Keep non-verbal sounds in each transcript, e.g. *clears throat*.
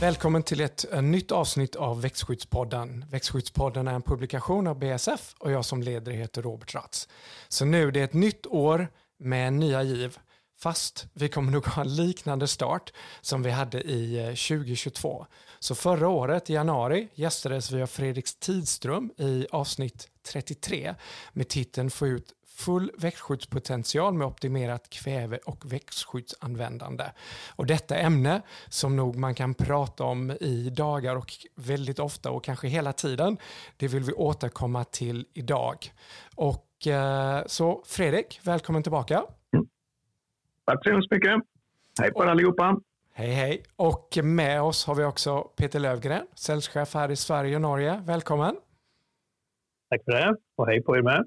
Välkommen till ett, eh, nytt avsnitt av Växtskyddspodden. Växtskyddspodden är en publikation av BSF och jag som leder heter Robert Ratz. Så nu det är ett nytt år med nya giv. Fast vi kommer nog ha en liknande start som vi hade i eh, 2022. Så förra året i januari gästades vi av Fredrik Tidström i avsnitt 33 med titeln Få ut full växtskyddspotential med optimerat kväve och växtskyddsanvändande. Och detta ämne som nog man kan prata om i dagar och väldigt ofta och kanske hela tiden, det vill vi återkomma till idag. Och eh, så Fredrik, välkommen tillbaka. Mm. Tack så hemskt mycket. Hej på er allihopa. Hej hej. Och med oss har vi också Peter Lövgren, säljchef här i Sverige och Norge. Välkommen. Tack för det och hej på er med.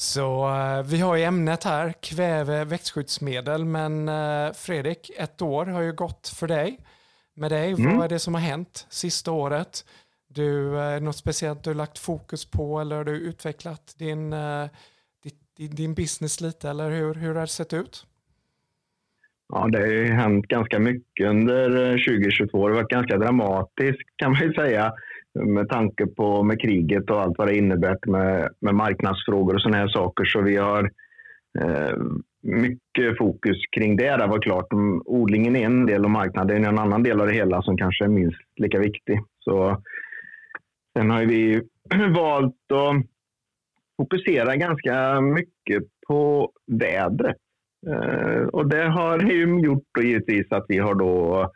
Så uh, vi har ju ämnet här, kväve växtskyddsmedel. Men uh, Fredrik, ett år har ju gått för dig. Med dig, mm. vad är det som har hänt sista året? Du, är det något speciellt du har lagt fokus på eller har du utvecklat din, din, din business lite? Eller hur, hur har det sett ut? Ja, det har ju hänt ganska mycket under 2022. Det har varit ganska dramatiskt kan man ju säga med tanke på med kriget och allt vad det innebär med, med marknadsfrågor och sådana här saker. Så vi har eh, mycket fokus kring det. Det var klart, mm, odlingen är en del och marknaden är en annan del av det hela som kanske är minst lika viktig. Så, sen har vi *clears throat* valt att fokusera ganska mycket på vädret. Eh, och det har ju gjort då givetvis att vi har då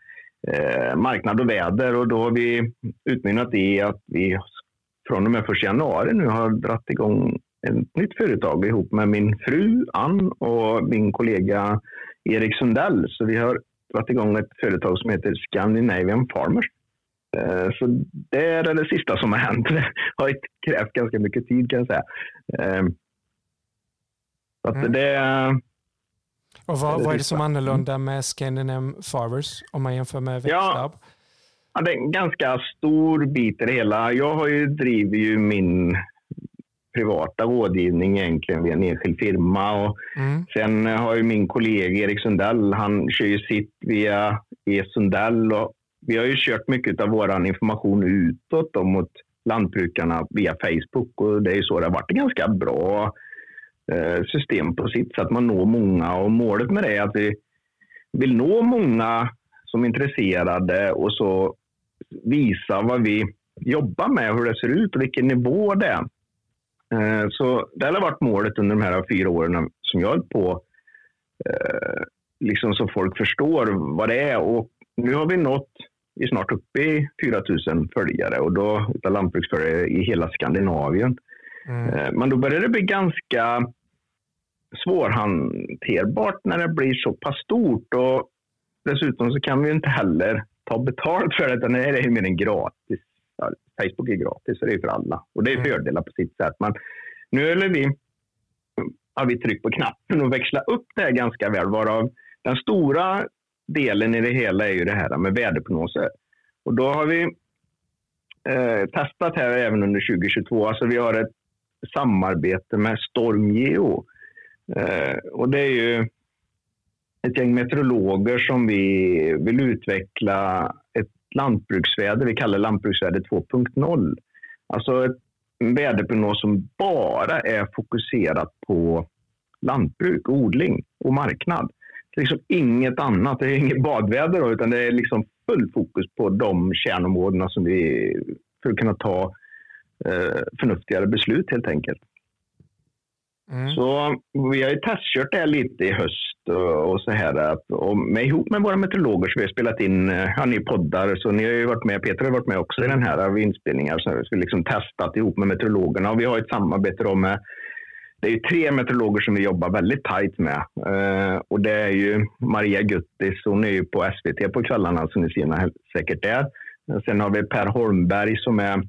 eh, marknad och väder och då har vi utmynnat i att vi från och med 1 januari nu har dragit igång ett nytt företag ihop med min fru Ann och min kollega Erik Sundell. Så vi har dragit igång ett företag som heter Scandinavian Farmers. Eh, så det är det sista som har hänt. *laughs* Det har krävt ganska mycket tid kan jag säga. Eh, så mm. det, och vad, vad är det som är annorlunda med Scandinavian Farmers om man jämför med Växtlab? Ja, det är en ganska stor bit i det hela. Jag har ju driver ju min privata rådgivning egentligen via en enskild firma. Och mm. Sen har ju min kollega Erik Sundell, han kör ju sitt via E Sundell. Och vi har ju kört mycket av vår information utåt mot lantbrukarna via Facebook och det är ju så det har varit ganska bra Eh, system på sitt sätt. Man når många och målet med det är att vi vill nå många som är intresserade och så visa vad vi jobbar med, hur det ser ut och vilken nivå det är. Eh, så det har varit målet under de här fyra åren som jag har på. Eh, liksom så folk förstår vad det är. Och nu har vi nått, vi är snart uppe i 4 000 följare och då utav lantbruksföljare i hela Skandinavien. Mm. Men då börjar det bli ganska svårhanterbart när det blir så pass stort. Och dessutom så kan vi inte heller ta betalt för det, utan det är mer än gratis. Facebook är gratis, så det är för alla. Och det är mm. fördelar på sitt sätt. Men nu är vi, har vi tryckt på knappen och växla upp det här ganska väl. Varav den stora delen i det hela är ju det här med väderprognoser. Och då har vi eh, testat här även under 2022. Alltså vi har ett samarbete med Stormgeo Eh, och det är ju ett gäng meteorologer som vi vill utveckla ett lantbruksväder. Vi kallar det lantbruksväder 2.0. Alltså ett väderprognos som bara är fokuserat på lantbruk, odling och marknad. Det är liksom inget annat. Det är inget badväder utan det är liksom full fokus på de kärnområdena som vi för att kunna ta eh, förnuftigare beslut helt enkelt. Mm. Så vi har ju testkört det här lite i höst och, så här. Att, och med, ihop med våra meteorologer så vi har spelat in, eh, ja, ni poddar, så ni har ju varit med, Peter har varit med också i den här av inspelningar. Så vi har liksom testat ihop med meteorologerna och vi har ett samarbete då med det är tre meteorologer som vi jobbar väldigt tajt med. Uh, och det är ju Maria Guttis, hon är ju på SVT på kvällarna som ni ser säkert där. Sen har vi Per Holmberg som är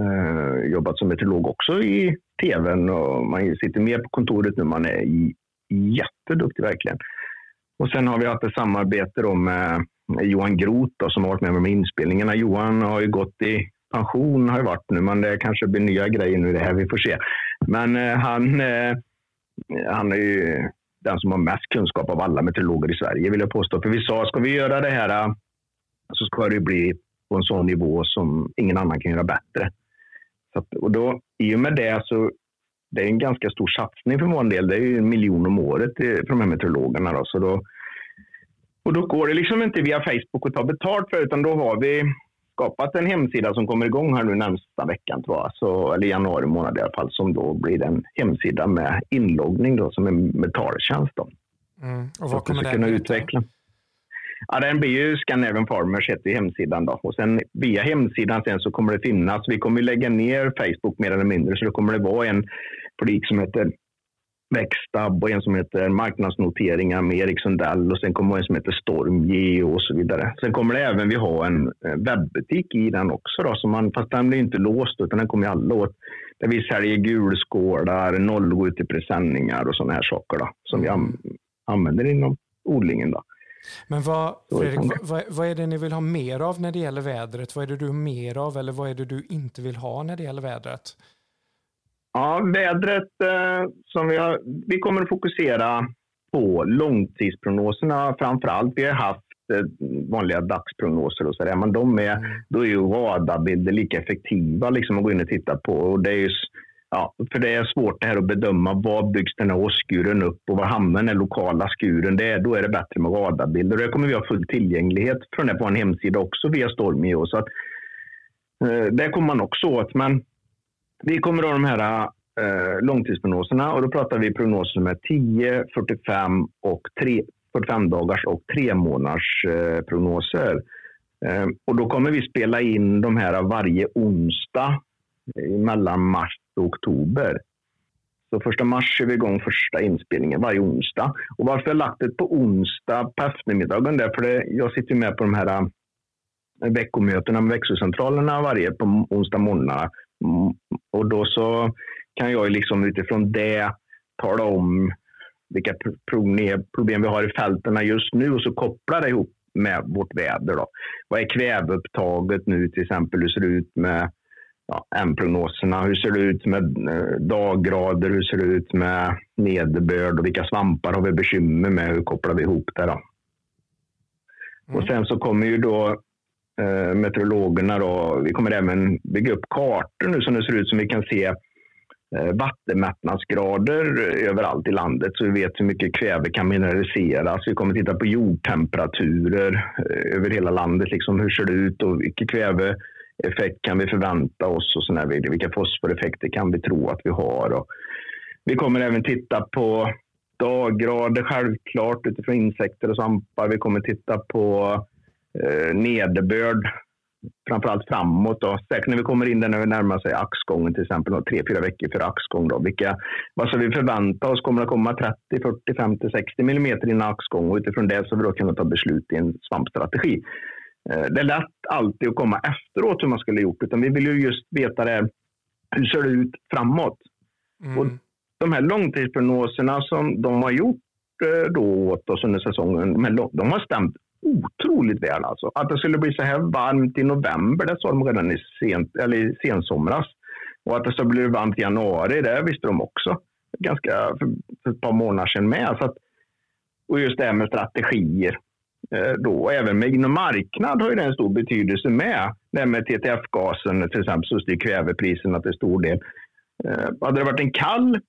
eh, jobbat som meteorolog också i tvn och man sitter mer på kontoret nu. Man är jätteduktig verkligen. Och sen har vi haft ett samarbete då med Johan Groth då, som har varit med med inspelningarna. Johan har ju gått i pension har ju varit nu, men det kanske blir nya grejer nu det här. Vi får se. Men eh, han, eh, han är ju den som har mest kunskap av alla meteorologer i Sverige vill jag påstå. För vi sa, ska vi göra det här eh, så ska det bli på en sån nivå som ingen annan kan göra bättre. Att, och då, I och med det så det är en ganska stor satsning för vår del. Det är ju en miljon om året för de här meteorologerna. Då. Så då, och då går det liksom inte via Facebook att ta betalt för utan då har vi skapat en hemsida som kommer igång här nu närmsta veckan, tror jag. Så, eller januari månad i alla fall, som då blir en hemsida med inloggning då, som en betaltjänst. Då. Mm. Och vad kommer den utveckla. Ja, den blir ju Scandinavian Farmers heter hemsidan. Då. Och sen via hemsidan sen så kommer det finnas, vi kommer lägga ner Facebook mer eller mindre, så då kommer det vara en flik som heter Växtab och en som heter marknadsnoteringar med Erik Sundell och sen kommer en som heter Stormgeo och så vidare. Sen kommer det även vi ha en eh, webbutik i den också då, så man, fast den blir inte låst utan den kommer ju alla åt. Där vi säljer gulskålar, nollor till presenningar och sådana här saker då, som vi använder inom odlingen. Då. Men vad, Fredrik, vad, vad, är det ni vill ha mer av när det gäller vädret? Vad är det du har mer av eller vad är det du inte vill ha när det gäller vädret? Ja, vädret eh, som vi har. Vi kommer att fokusera på långtidsprognoserna framför allt. Vi har haft eh, vanliga dagsprognoser och så där, men de är, mm. då är ju radarbilder lika effektiva liksom att gå in och titta på. Och det är ju, ja, för det är svårt det här att bedöma var byggs den här åskuren upp och var hamnar den lokala skuren. Det är, då är det bättre med radarbilder. Och det kommer vi ha full tillgänglighet från det på en hemsida också via Stormio. Så att, eh, det kommer man också åt. Men vi kommer att ha de här eh, långtidsprognoserna och då pratar vi prognoser med 10, 45 och 3, 45 dagars och 3 månaders eh, prognoser. Eh, och då kommer vi spela in de här varje onsdag mellan mars oktober. Så första mars är vi igång första inspelningen varje onsdag. Och varför jag lagt det på onsdag på eftermiddagen? Därför det, jag sitter med på de här äh, veckomötena med växelcentralerna varje på onsdag morgnar mm, och då så kan jag liksom utifrån det tala om vilka problem vi har i fälten just nu och så koppla det ihop med vårt väder. Då. Vad är kväveupptaget nu till exempel? Hur ser det ut med ja, M-prognoserna? Hur ser det ut med eh, daggrader? Hur ser det ut med nederbörd? Och vilka svampar har vi bekymmer med? Hur kopplar vi ihop det? Då? Mm. Och sen så kommer ju då eh, meteorologerna. Då. Vi kommer även bygga upp kartor nu som det ser ut som vi kan se eh, vattenmättnadsgrader överallt i landet så vi vet hur mycket kväve kan mineraliseras. Vi kommer titta på jordtemperaturer eh, över hela landet. Liksom hur ser det ut och vilken effekt kan vi förvänta oss och såna vilka fosforeffekter kan vi tro att vi har. Och vi kommer även titta på daggrader självklart utifrån insekter och svampar. Vi kommer titta på eh, nederbörd, framförallt framåt. Då. Säkert när vi kommer in där när vi närmar sig axgången till exempel, tre, fyra veckor före axgång. Då. Vilka, vad ska vi förvänta oss? Kommer det komma 30, 40, 50, 60 millimeter innan axgång? Och utifrån det så vi då kunna ta beslut i en svampstrategi. Eh, det är lätt alltid att komma efteråt hur man skulle gjort, utan vi vill ju just veta det. Hur ser det ut framåt? Mm. Och de här långtidsprognoserna som de har gjort eh, då åt oss under säsongen, de har stämt otroligt väl. Alltså. Att det skulle bli så här varmt i november, det sa de redan i, sent, eller i sensomras. Och att det skulle bli varmt i januari, det visste de också. Ganska för, för ett par månader sedan med. Så att, och just det här med strategier. Eh, då, även med inom marknad har ju det en stor betydelse med. Det med TTF-gasen till exempel, så styr kvävepriserna till stor del. Eh, hade det varit en kall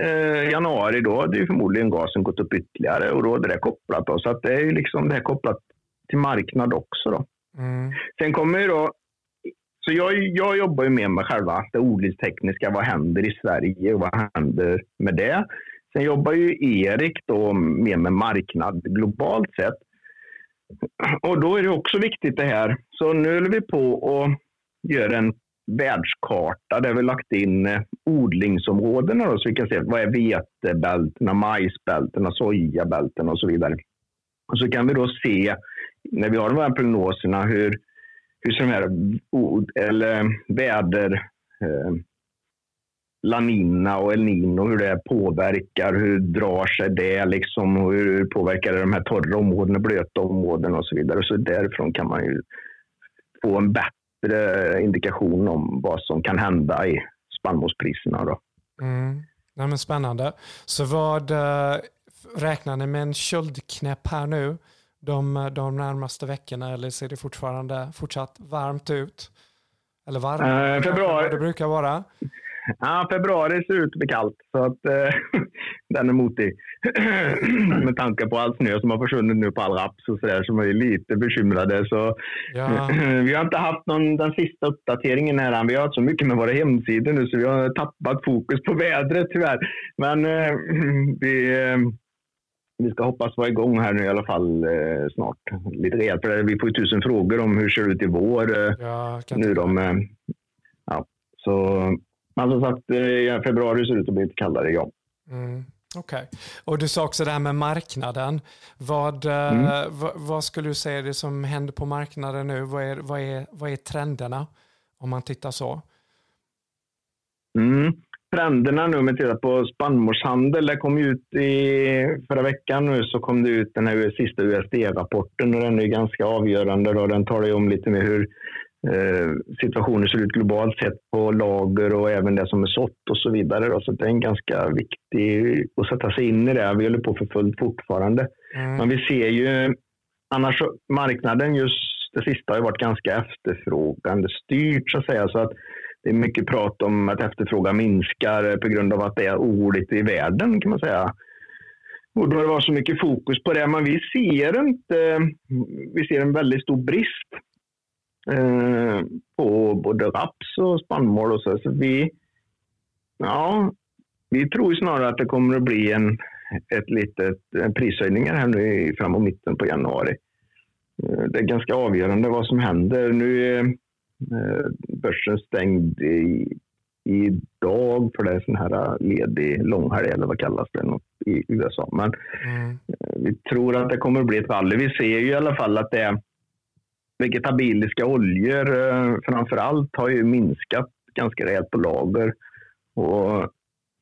eh, januari då hade ju förmodligen gasen gått upp ytterligare och då är det kopplat. Då. Så att det är ju liksom det här kopplat till marknad också. Då. Mm. Sen kommer ju då så jag, jag jobbar ju med med själva det odlingstekniska. Vad händer i Sverige och vad händer med det? Sen jobbar ju Erik då mer med marknad globalt sett. Och då är det också viktigt det här. Så nu håller vi på och gör en världskarta där vi lagt in eh, odlingsområdena då, så vi kan se vad är vetebältena, majsbältena, sojabältena och så vidare. Och så kan vi då se när vi har de här prognoserna hur, hur de här eller väder eh, La Nina och El Nino, hur det påverkar, hur drar sig det liksom, och hur påverkar det de här torra områdena, blöta områden och så vidare. Så därifrån kan man ju få en bättre indikation om vad som kan hända i spannmålspriserna. Då. Mm. Ja, spännande. Så vad äh, räknar ni med en köldknäpp här nu? de, de närmaste veckorna eller ser det fortfarande fortsatt varmt ut? Eller varmare Eh, februari. det brukar vara? Ja, februari ser ut att bli kallt, så att eh, *laughs* den är motig. *clears throat* Med tanke på all snö som har försvunnit nu på all raps och sådär, som är lite bekymrade. Så Ja, *clears throat* vi har inte haft någon, den sista uppdateringen här. Vi har haft så mycket med våra hemsidor nu så vi har tappat fokus på vädret tyvärr. Men eh, *clears throat* vi, eh, vi ska hoppas vara igång här nu i alla fall eh, snart. Lite rejält, för vi får ju tusen frågor om hur det ser ut i vår. Eh, kan nu med, ja, så, men som sagt, eh, februari ser ut att bli lite kallare, ja. Mm, Okej. Och du sa också det här med marknaden. Vad, eh, Mm. vad, vad skulle du säga är det som händer på marknaden nu? Vad är, vad, är, vad är trenderna? Om man tittar så. Mm. Trenderna nu, om vi tittar på spannmålshandel, det kom ut i förra veckan nu så kom det ut den här sista USD-rapporten och den är ganska avgörande. Då. Den talar ju om lite mer hur eh, situationen ser ut globalt sett på lager och även det som är sått och så vidare. Då. Så det är en ganska viktig att sätta sig in i det. Vi håller på för fullt fortfarande. Mm. Men vi ser ju annars marknaden just det sista har varit ganska efterfrågande styrt så att säga. Så att det är mycket prat om att efterfrågan minskar på grund av att det är oroligt i världen kan man säga. Och då har det varit så mycket fokus på det. Men vi ser inte, vi ser en väldigt stor brist på både raps och spannmål och så. så vi, ja, vi tror snarare att det kommer att bli en, ett litet en prishöjningar här nu framåt mitten på januari. Eh, Det är ganska avgörande vad som händer. Nu är eh, börsen stängd i, idag för det är sån här ledig långhelg eller vad kallas det något i USA. Men Mm. eh, vi tror att det kommer att bli ett rally. Vi ser ju i alla fall att det är vegetabiliska oljor eh, framför allt har ju minskat ganska rejält på lager. Och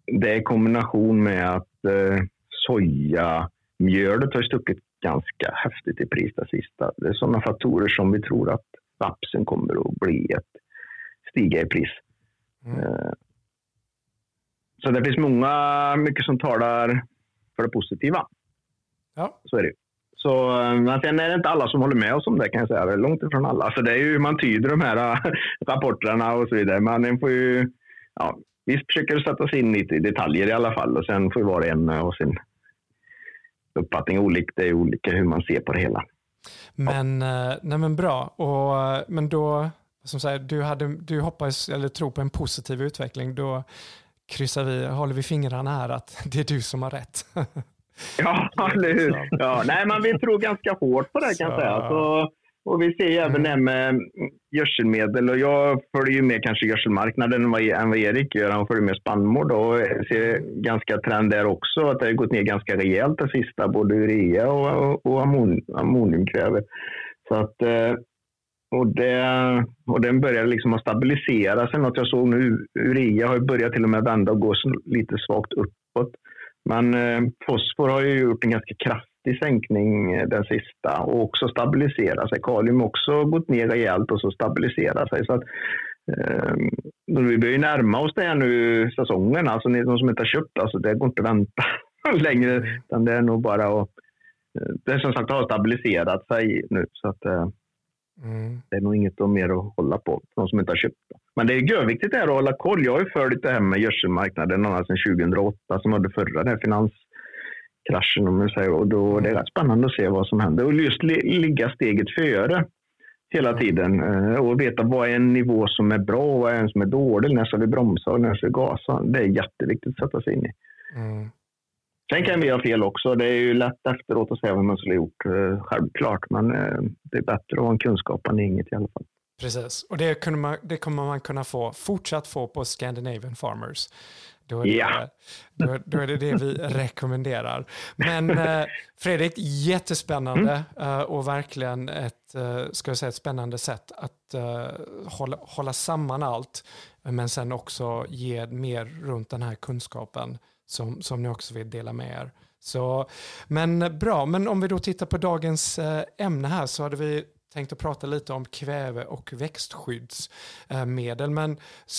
det är i kombination med att eh, sojamjölet har stuckit ganska häftigt i pris det sista. Det är sådana faktorer som vi tror att rapsen kommer att bli ett stiga i pris. Mm. Eh, Så det finns många, mycket som talar för det positiva. Ja. Så är det ju. Så, eh, men sen är det inte alla som håller med oss om det kan jag säga. Det är långt ifrån alla. Så det är ju hur man tyder de här eh, rapporterna och så vidare. Men en får ju, ja, vi försöker sätta sig in lite i detaljer i alla fall och sen får ju var och en eh, ha sin uppfattning olika. Det är olika hur man ser på det hela. Men, ja. nej men bra. Och, men då, som sagt, du, hade, du hoppas eller tror på en positiv utveckling. Då kryssar vi, håller vi fingrarna här att det är du som har rätt. *laughs* *laughs* Ja, eller hur? Ja, nej, men vi tror ganska hårt på det kan jag säga. Så, och vi ser ju även det med gödselmedel och jag följer ju mer kanske gödselmarknaden än vad, än vad Erik gör. Han följer med spannmål då och ser ganska trend där också. Att det har gått ner ganska rejält det sista, både urea och, och, och ammon, ammoniumkväve. Så att, eh, och, det, och den börjar liksom att stabilisera sig. Något jag såg nu, urea har börjat till och med vända och gå lite svagt uppåt. Men eh, fosfor har ju gjort en ganska kraftig sänkning eh, den sista och också stabiliserat sig. Kalium har också gått ner rejält och så stabiliserat sig. Så att, eh, vi börjar ju närma oss det här nu säsongen. Alltså ni som inte har köpt, alltså, det går inte att vänta *laughs* längre. Utan det är nog bara att eh, det är som sagt har stabiliserat sig nu. Så att, eh, Mm. det är nog inget mer att hålla på de som inte har köpt det. Men det är här att hålla koll. Jag har ju följt det här med gödselmarknaden ända sedan 2008 som hade förra den här finanskraschen. Om man säger. Och då, det är rätt spännande att se vad som händer och just li, ligga steget före hela tiden eh, och veta vad är en nivå som är bra och vad är en som är dålig. När ska vi bromsa och när ska vi gasa? Det är jätteviktigt att sätta sig in i. Mm. Sen kan vi ha fel också. Det är ju lätt efteråt att säga vad man skulle ha gjort, eh, självklart. Men eh, det är bättre att ha en kunskap än inget i alla fall. Precis, och det, kunde man, det kommer man kunna få, fortsatt få på Scandinavian Farmers. Då är det, då, då är det det vi *laughs* rekommenderar. Men eh, Fredrik, jättespännande eh, och verkligen ett, eh, ska jag säga, ett spännande sätt att eh, hålla, hålla samman allt, men sen också ge mer runt den här kunskapen som, som ni också vill dela med er. Så, men bra, men om vi då tittar på dagens ämne här så hade vi tänkte prata lite om kväve och växtskyddsmedel. Men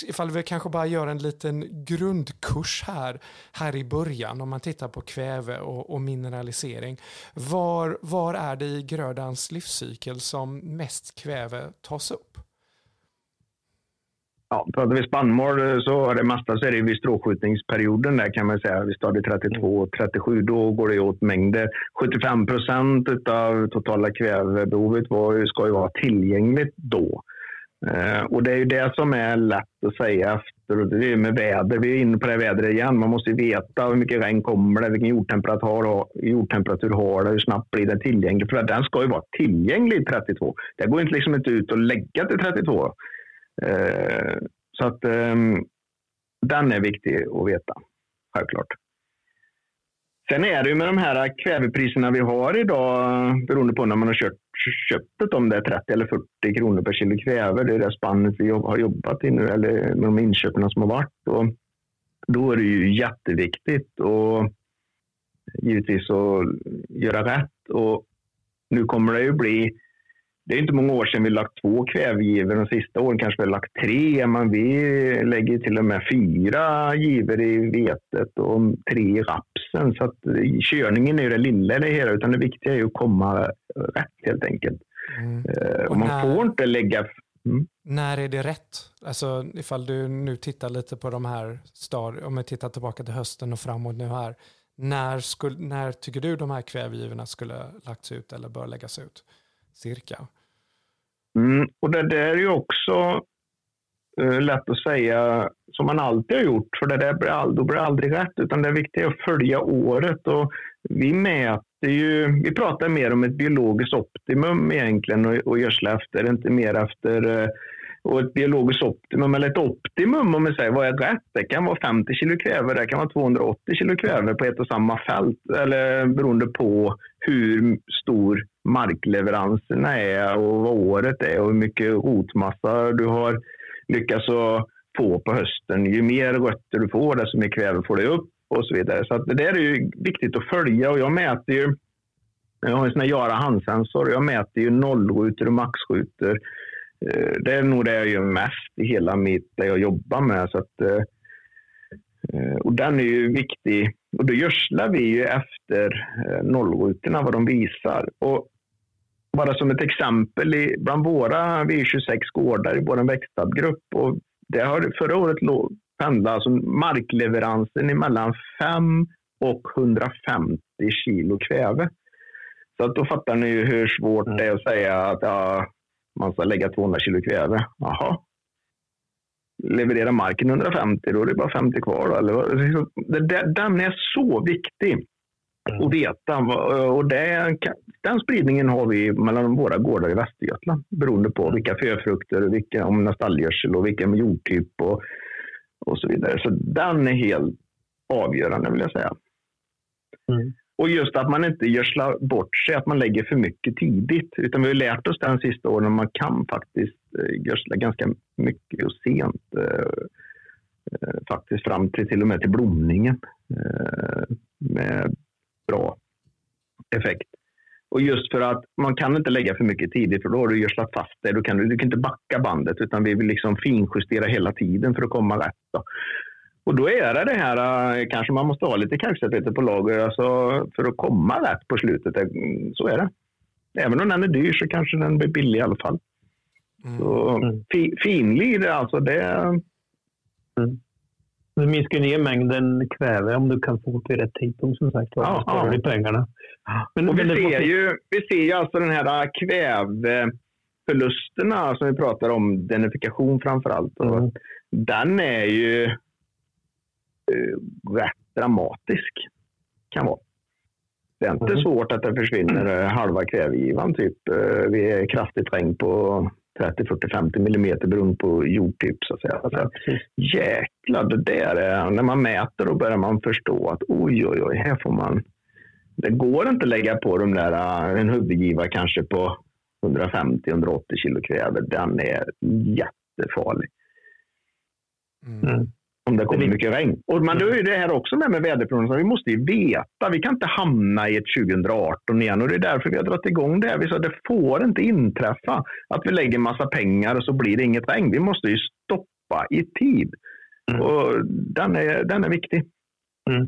ifall vi kanske bara gör en liten grundkurs här, här i början om man tittar på kväve och, och mineralisering. Var, var är det i grödans livscykel som mest kväve tas upp? Ja, pratar vi spannmål eh, så är det mesta så är det vid stråskjutningsperioden där kan man säga, vid stadie 32 och 37. Då går det åt mängder. 75 procent av totala kvävebehovet var, ska ju vara tillgängligt då. Eh, och det är ju det som är lätt att säga efter. Det är med väder. Vi är inne på det vädret igen. Man måste veta hur mycket regn kommer det, vilken jordtemperatur, jordtemperatur har det, hur snabbt blir det tillgängligt. För den ska ju vara tillgänglig 32. Det går inte liksom inte ut och lägga till 32. Eh, så att ehm, den är viktig att veta, självklart. Sen är det ju med de här kvävepriserna vi har idag, beroende på när man har kört, köpt om det är 30 eller 40 kronor per kilo kväve. Det är det spannet vi har jobbat i nu, eller med de inköpen som har varit. Och då är det ju jätteviktigt och givetvis att göra rätt. Och nu kommer det ju bli det är inte många år sedan vi lagt två kvävgivor. De sista åren kanske vi har lagt tre, men vi lägger till och med fyra givor i vetet och tre i rapsen. Så att körningen är ju det lilla i det hela, utan det viktiga är ju att komma rätt helt enkelt. Mm. Eh, och, och man när, får inte lägga... Mm. När är det rätt? Alltså ifall du nu tittar lite på de här stadierna, om vi tittar tillbaka till hösten och framåt nu här. När, skulle, när tycker du de här kvävgivorna skulle lagts ut eller bör läggas ut? Cirka? Mm, och det där är ju också eh, lätt att säga som man alltid har gjort, för det där blir, all, då blir det aldrig rätt, utan det är att följa året. Och vi mäter ju, vi pratar mer om ett biologiskt optimum egentligen och, och gödsla efter, inte mer efter eh, och ett biologiskt optimum, eller ett optimum om vi säger vad är rätt? Det kan vara 50 kilo kväve, det kan vara 280 kilo kväve på ett och samma fält. Eller beroende på hur stor markleveranserna är och vad året är och hur mycket rotmassa du har lyckats få på hösten. Ju mer rötter du får, desto mer kväve får du upp och så vidare. Så det där är ju viktigt att följa och jag mäter ju jag har en sån här Jara handsensor. Jag mäter ju nollrutor och maxrutor eh, det är nog det jag gör mest i hela mitt, det jag jobbar med. Så att, eh, Eh, och den är ju viktig. Och då gödslar vi ju efter eh, nollrutorna, vad de visar. Och bara som ett exempel, bland våra, vi är 26 gårdar i vår växtstabgrupp och det har förra året pendlat alltså markleveransen mellan 5 och 150 kilo kväve. Så att då fattar ni ju hur svårt det är att säga att ja, man ska lägga 200 kilo kväve. Jaha. Levererar marken 150, då är det bara 50 kvar. Då, eller? Den är så viktig mm. att veta. Och det, den spridningen har vi mellan våra gårdar i Västergötland beroende på vilka förfrukter, vilka, om stallgödsel och vilken jordtyp och, och så vidare. Så den är helt avgörande vill jag säga. Mm. Och just att man inte gödslar bort sig, att man lägger för mycket tidigt. Utan vi har lärt oss den sista åren att man kan faktiskt Eh, gödsla ganska mycket och sent. Eh, eh, faktiskt fram till till och med till blomningen eh, med bra effekt. Och just för att man kan inte lägga för mycket tidigt för då har du gödslat fast det. Du kan, du kan inte backa bandet utan vi vill liksom finjustera hela tiden för att komma rätt. Då. Och då är det det här, kanske man måste ha lite kalksalpeter på lager alltså, för att komma rätt på slutet. Så är det. Även om den är dyr så kanske den blir billig i alla fall. Mm. Så, fi, finlir, alltså det... Mm. Du minskar ner mängden kväve om du kan få till rätt tidpunkt som sagt. Ja, ja. pengarna. Men, och vi, ser ju, vi ser ju alltså den här kväveförlusterna som vi pratar om, denifikation framför allt. Mm. Den är ju eh, rätt dramatisk. Kan vara. Det är inte mm. svårt att det försvinner eh, halva kvävegivan. Typ. Eh, vi är kraftigt regn på 30, 40, 50 millimeter beroende på jordtyp. Så att säga. Alltså, jäklar, det där är, när man mäter då börjar man förstå att oj, oj, oj, här får man... Det går inte att lägga på de där, eh, en huvudgiva kanske på 150-180 kilo kväve. Den är jättefarlig. Mm. Om det kommer mycket regn. Och, men då är det här också med med väderprognosen. Vi måste ju veta. Vi kan inte hamna i ett 2018 igen och det är därför vi har dragit igång det här. Vi sa det får inte inträffa att vi lägger massa pengar och så blir det inget regn. Vi måste ju stoppa i tid. Mm. Och den är, den är viktig. Mm.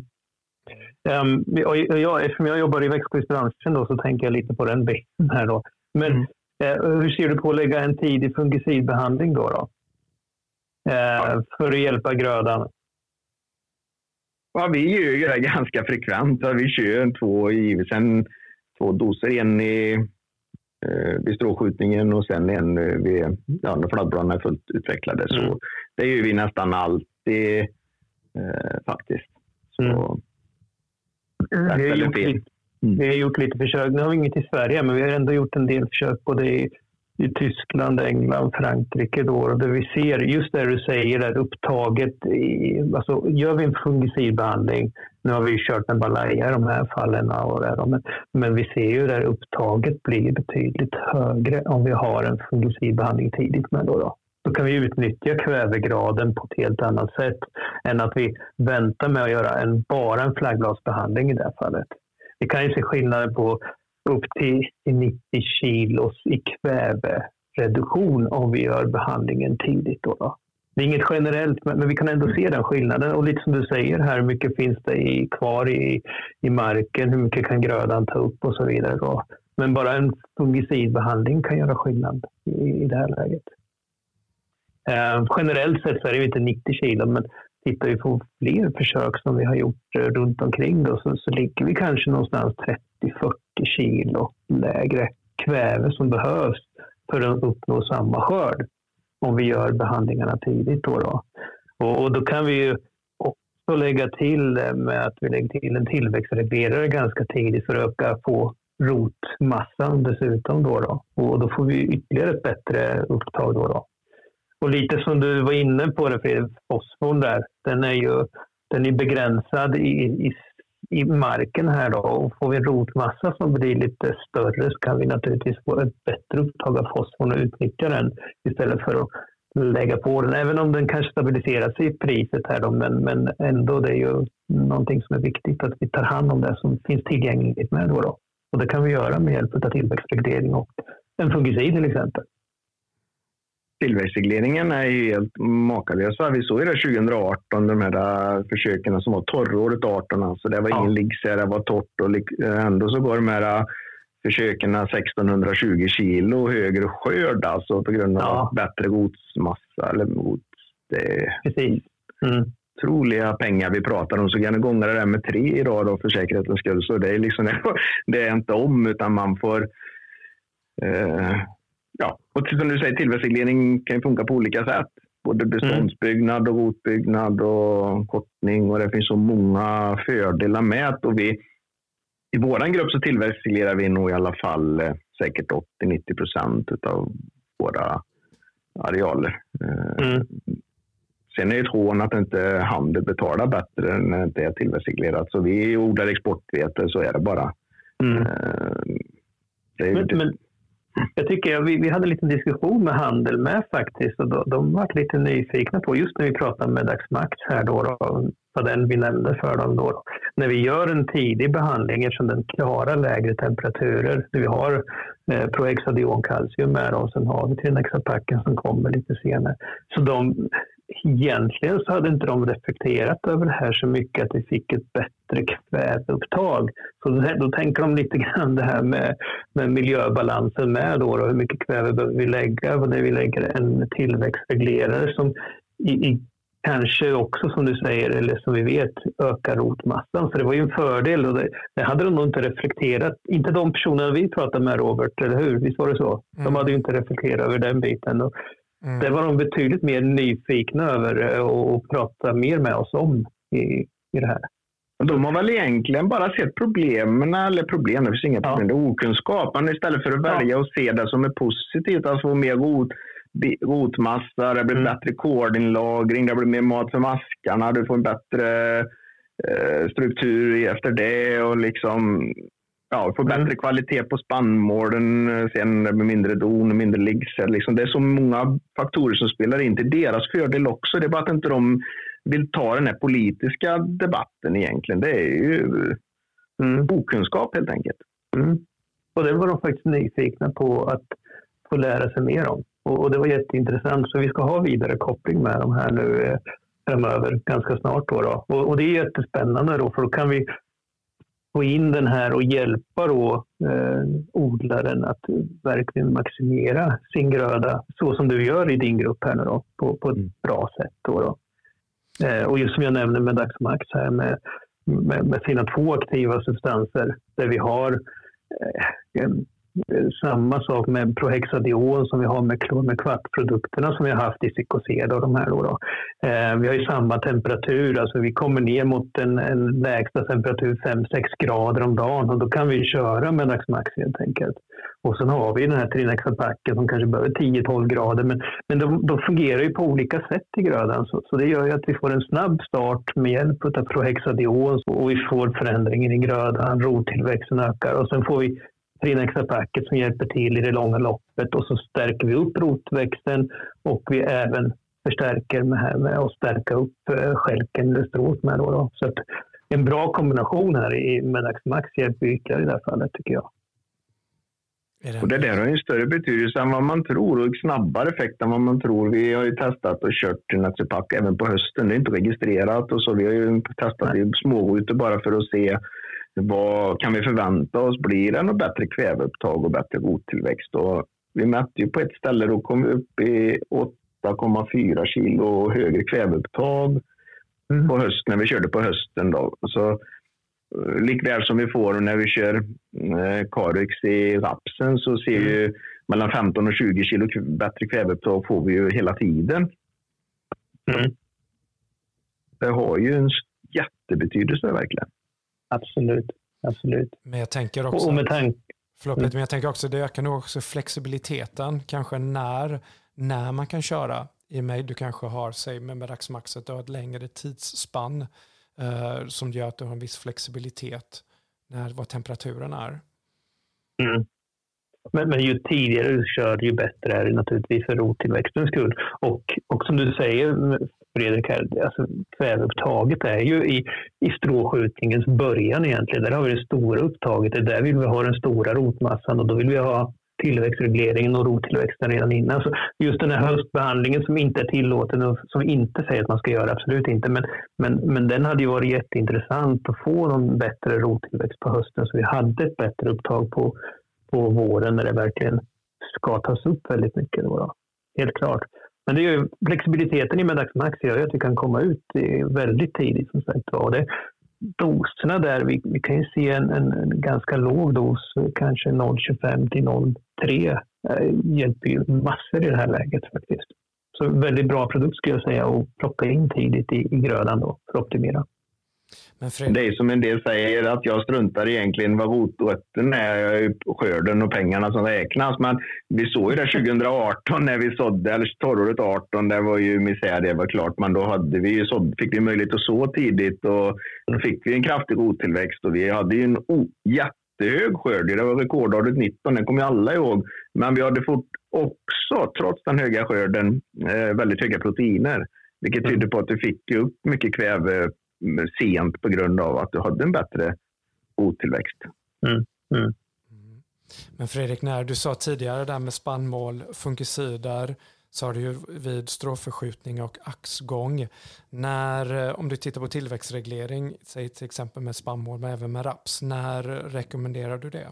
Um, jag, eftersom jag jobbar i växtskyddsbranschen då, så tänker jag lite på den biten här. Då. Men mm. uh, hur ser du på att lägga en tidig fungicidbehandling då? då? Uh, för att hjälpa grödan? Ja, vi gör det ganska frekvent. Vi kör två givetvis två doser. En i, eh, vid stråskjutningen och sen en vid, ja, när fladderna är fullt utvecklade. Mm. Så det gör vi nästan alltid eh, faktiskt. Så, mm. Vi har, gjort lite, mm. vi har gjort lite försök. Nu har vi inget i Sverige, men vi har ändå gjort en del försök både i, i Tyskland, England, Frankrike. Då, där vi ser just det du säger, där upptaget. I, alltså, gör vi en fungicidbehandling, nu har vi kört med balaya i de här fallen, och där, men, men vi ser ju där upptaget blir betydligt högre om vi har en fungicidbehandling tidigt med. Då, då. Då kan vi utnyttja kvävegraden på ett helt annat sätt än att vi väntar med att göra en, bara en flagglasbehandling i det här fallet. Vi kan ju se skillnader på upp till 90 kilos i kvävereduktion om vi gör behandlingen tidigt. Då, då. Det är inget generellt, men vi kan ändå se den skillnaden. Och lite som du säger här, hur mycket finns det i, kvar i, i marken? Hur mycket kan grödan ta upp och så vidare. Då. Men bara en fungicidbehandling kan göra skillnad i, i det här läget. Eh, generellt sett så är det inte 90 kilo, men tittar vi på fler försök som vi har gjort eh, runt omkring då, så, så ligger vi kanske någonstans 30-40 kilo lägre kväve som behövs för att uppnå samma skörd om vi gör behandlingarna tidigt. Då, då. Och, och, då kan vi ju också lägga till med att vi lägger till en tillväxtreglerare ganska tidigt för att öka på rotmassan dessutom. Då, då. Och då får vi ytterligare ett bättre upptag. Då, då. Och lite som du var inne på det Fredrik, fosforn där, den är ju den är begränsad i, i, i marken här då. Och får vi en rotmassa som blir lite större så kan vi naturligtvis få ett bättre upptag av fosforn och utnyttja den istället för att lägga på den. Även om den kanske stabiliserar sig i priset här då, men, men ändå det är ju någonting som är viktigt att vi tar hand om det som finns tillgängligt med då. då. Och det kan vi göra med hjälp av tillväxtreglering och en fungicid till exempel tillväxtregleringen är helt makalös. Vi såg ju det 2018, de här äh, försöken som var torråret 18. Alltså det var ingen ja. liggsä, det var torrt och äh, ändå så går de här äh, försöken 1620 kilo högre skörd alltså på grund av ja. bättre godsmassa. Eller gods, det Precis. Mm. Otroliga pengar vi pratar om, så kan du gånga det där med tre idag då för säkerhetens skull. Så det är, liksom, *laughs* det är inte om, utan man får eh, ja, och som du säger, tillväxtreglering kan ju funka på olika sätt. Både beståndsbyggnad och rotbyggnad och kortning och det finns så många fördelar med. Och vi, I vår grupp så tillväxtreglerar vi nog i alla fall eh, säkert 80-90 procent av våra arealer. Eh, mm. Sen är det ett hån att inte handel betalar bättre när det inte är tillväxtreglerat. Så vi odlar exportvete, så är det bara. Mm. Eh, det är men, men jag tycker vi, vi hade en liten diskussion med Handel med faktiskt och då, de var lite nyfikna på, just när vi pratade med Dagsmax här då, då var den vi nämnde för dem då. När vi gör en tidig behandling eftersom den klarar lägre temperaturer. Vi har eh, Prohexadion kalcium med och sen har vi Trinexapacken som kommer lite senare. Så de, egentligen så hade inte de reflekterat över det här så mycket att vi fick ett bättre kväveupptag. Så då, tänker de lite grann det här med, med miljöbalansen med då, då hur mycket kväve behöver vi lägga och det vi lägger en tillväxtreglerare som i, i, kanske också som du säger, eller som vi vet, ökar rotmassan. Så det var ju en fördel och det, det hade de nog inte reflekterat. Inte de personerna vi pratade med Robert, eller hur? Visst var det så? De mm. hade ju inte reflekterat över den biten. Och Mm. Det var de betydligt mer nyfikna över eh, och prata mer med oss om i, i det här. De har väl egentligen bara sett problemen, eller problem, det finns inga problem, ja. det är okunskap. Men istället för att välja ja. och se det som är positivt, alltså få mer rot, rotmassa, det blir mm. bättre koordinlagring, det blir mer mat för maskarna, du får en bättre eh, struktur efter det och liksom ja, få bättre kvalitet på spannmålen, eh, sen med mindre don och mindre liggsel. Liksom. Det är så många faktorer som spelar in till deras fördel också. Det är bara att inte de vill ta den här politiska debatten egentligen. Det är ju mm. okunskap helt enkelt. Mm. Och det var de faktiskt nyfikna på att få lära sig mer om. Och, det var jätteintressant. Så vi ska ha vidare koppling med dem här nu eh, framöver ganska snart. Då, då. Och, och, det är jättespännande då för då kan vi få in den här och hjälpa då, eh, odlaren att verkligen maximera sin gröda så som du gör i din grupp här nu då, på, på ett mm. bra sätt. Då, då. Eh, och just som jag nämnde med Dagsmax här med, med, med sina två aktiva substanser där vi har eh, samma sak med prohexadiol som vi har med klormekvattprodukterna som vi har haft i psykosed. och de här. Då, då. Eh, vi har ju samma temperatur, alltså vi kommer ner mot en, en lägsta temperatur 5-6 grader om dagen och då kan vi köra med Daxmax helt enkelt. Och sen har vi den här Trinexapacken som kanske behöver 10-12 grader men, men de, de, fungerar ju på olika sätt i grödan så, så det gör ju att vi får en snabb start med hjälp av prohexadiol och vi får förändringen i grödan, rottillväxten ökar och sen får vi Trinexa-packet som hjälper till i det långa loppet och så stärker vi upp rotväxten och vi även förstärker med, här med att stärka upp eh, skälken eller strået med. Då, då. Så att en bra kombination här i Medax Max hjälper ytterligare i det här fallet tycker jag. Och det där har en större betydelse än vad man tror och snabbare effekt än vad man tror. Vi har ju testat och kört Nazipack även på hösten. Det är inte registrerat och så. Vi har ju testat i smårutor bara för att se vad kan vi förvänta oss? Blir det något bättre kväveupptag och bättre rottillväxt? Och vi mätte ju på ett ställe och kom upp i 8,4 kilo högre kväveupptag mm. på hösten när vi körde på hösten. Då. Så, eh, likväl som vi får när vi kör eh, Carix i rapsen så ser mm. ju mellan 15 och 20 kilo bättre kväveupptag får vi ju hela tiden. Mm. Det har ju en jättebetydelse verkligen. Absolut. Absolut. Men jag tänker också, och med tank... förlåt, mm. men jag tänker också det ökar nog också flexibiliteten, kanske när, när man kan köra. I mig, du kanske har, säg med dagsmaxet, du har ett längre tidsspann eh, som gör att du har en viss flexibilitet när vad temperaturen är. Mm. Men, men ju tidigare du kör, ju bättre är det naturligtvis för rottillväxtens skull. Och, och som du säger, Fredrik, här, alltså, kväveupptaget är ju i, i stråskjutningens början egentligen. Där har vi det stora upptaget. Det där vill vi ha den stora rotmassan och då vill vi ha tillväxtregleringen och rottillväxten redan innan. Så just den här höstbehandlingen som inte är tillåten och som vi inte säger att man ska göra, absolut inte. Men, men, men den hade ju varit jätteintressant att få någon bättre rottillväxt på hösten så vi hade ett bättre upptag på, på våren när det verkligen ska tas upp väldigt mycket. Då, Helt klart. Men det är ju, flexibiliteten i Medax Max gör ju att vi kan komma ut väldigt tidigt. Som sagt. Och det, doserna där, vi, vi kan ju se en, en, en ganska låg dos, kanske 0,25 till 0,3 eh, hjälper ju massor i det här läget faktiskt. Så väldigt bra produkt skulle jag säga att plocka in tidigt i, i grödan då för att optimera. Men Det är som en del säger att jag struntar egentligen vad rotrötten är, skörden och pengarna som räknas. Men vi såg ju det 2018 när vi sådde, eller torråret 18, det var ju misär, det var klart. Men då hade vi ju sådd, fick vi möjlighet att så tidigt och då fick vi en kraftig rottillväxt och vi hade ju en oh, jättehög skörd. Det var rekordåret 19, det kommer ju alla ihåg. Men vi hade fått också, trots den höga skörden, eh, väldigt höga proteiner. Vilket tyder på att vi fick upp mycket kväve sent på grund av att du hade en bättre otillväxt. Mm. Mm. mm. Men Fredrik, när du sa tidigare där med spannmål, fungicider, sa du ju vid stråförskjutning och axgång. När, eh, om du tittar på tillväxtreglering, säg till exempel med spannmål men även med raps, när rekommenderar du det?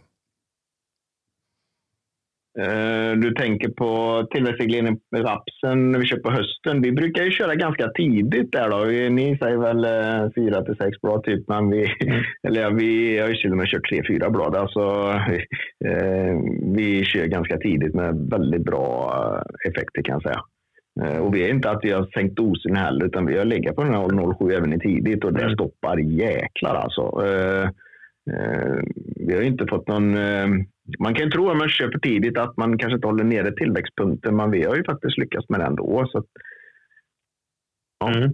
Eh, du tänker på tillväxtreglering med rapsen när vi kör på hösten. Vi brukar ju köra ganska tidigt där då. Ni säger väl eh, fyra till sex blad typ, men vi, mm. eller ja, vi har ju till och med kört tre, fyra blad. Alltså, eh, vi kör ganska tidigt med väldigt bra effekter kan jag säga. Och vi är inte att vi har sänkt dosen heller, utan vi har legat på den här 0,07 även i tidigt och det mm. stoppar jäklar alltså. Vi har inte fått någon man kan ju tro om man köper tidigt att man kanske inte håller nere tillväxtpunkten, men vi har ju faktiskt lyckats med det ändå. Så att, ja. Mm.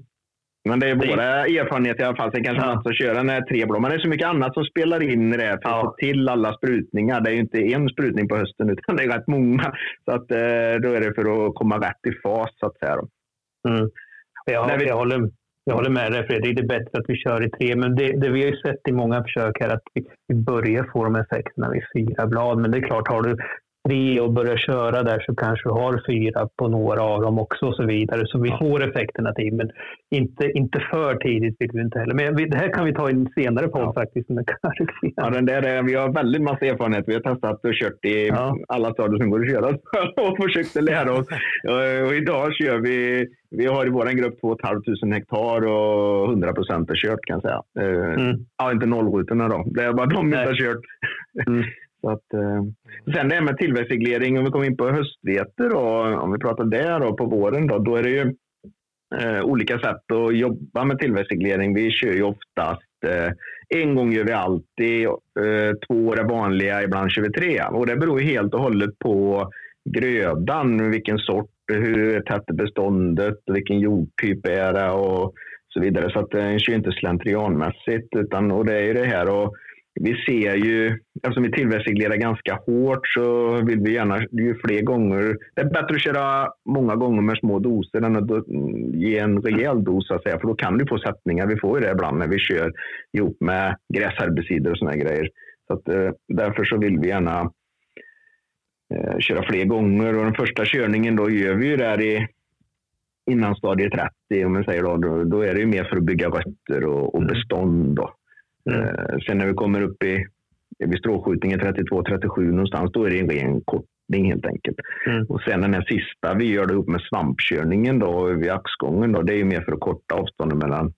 Men det är våra erfarenheter i alla fall. Sen kanske ja. man ska köra den här treblå. Men det är så mycket annat som spelar in i det för att ja. få till alla sprutningar. Det är ju inte en sprutning på hösten utan det är rätt många. Så att, eh, då är det för att komma rätt i fas så att säga. Mm. Jag, vi... jag, håller, jag håller med dig Fredrik, det är bättre att vi kör i tre. Men det, det vi har ju sett i många försök här att vi, vi börjar få de effekterna vid fyra blad. Men det är klart, har du tre och börjar köra där så kanske du har fyra på några av dem också och så vidare. Så vi får effekterna till, men inte, inte för tidigt vill vi inte heller. Men det här kan vi ta i en senare podd ja. faktiskt. ja, den där, vi har väldigt massa erfarenhet. Vi har testat och kört i ja. alla stadier som går att köra *laughs* och försökt lära oss. Och idag kör vi, vi har i vår grupp 2 500 hektar och 100 procent är kört kan jag säga. Eh, mm. Ja, inte nollrutorna då. Det är bara de vi inte har kört. Mm. Så att, eh. Sen det här med tillväxtreglering, om vi kommer in på höstvete då, om vi pratar där då, på våren då, då är det ju eh, olika sätt att jobba med tillväxtreglering. Vi kör ju oftast eh, en gång gör vi alltid, eh, två år är vanliga, ibland kör vi tre. Och det beror ju helt och hållet på grödan, vilken sort, hur tätt är beståndet, vilken jordtyp är det och så vidare. Så att eh, den kör inte slentrianmässigt. Utan, och det är ju det här och vi ser ju, eftersom vi tillväxtreglerar ganska hårt så vill vi gärna ju fler gånger. Det är bättre att köra många gånger med små doser än att ge en rejäl dos, så att säga, för då kan du få sättningar. Vi får ju det ibland när vi kör ihop med gräsherbicider och sådana grejer. Så att, eh, därför så vill vi gärna eh, köra fler gånger och den första körningen då gör vi ju där i innan stadie 30, om man säger då, då, då är det ju mer för att bygga rötter och, och bestånd. Då. Mm. Eh, sen när vi kommer upp i vid strålskjutningen 32-37 någonstans, då är det en ren kortning helt enkelt. Mm. Och sen den här sista vi gör det upp med svampkörningen då vid axgången. Då, det är mer för att korta avståndet mellan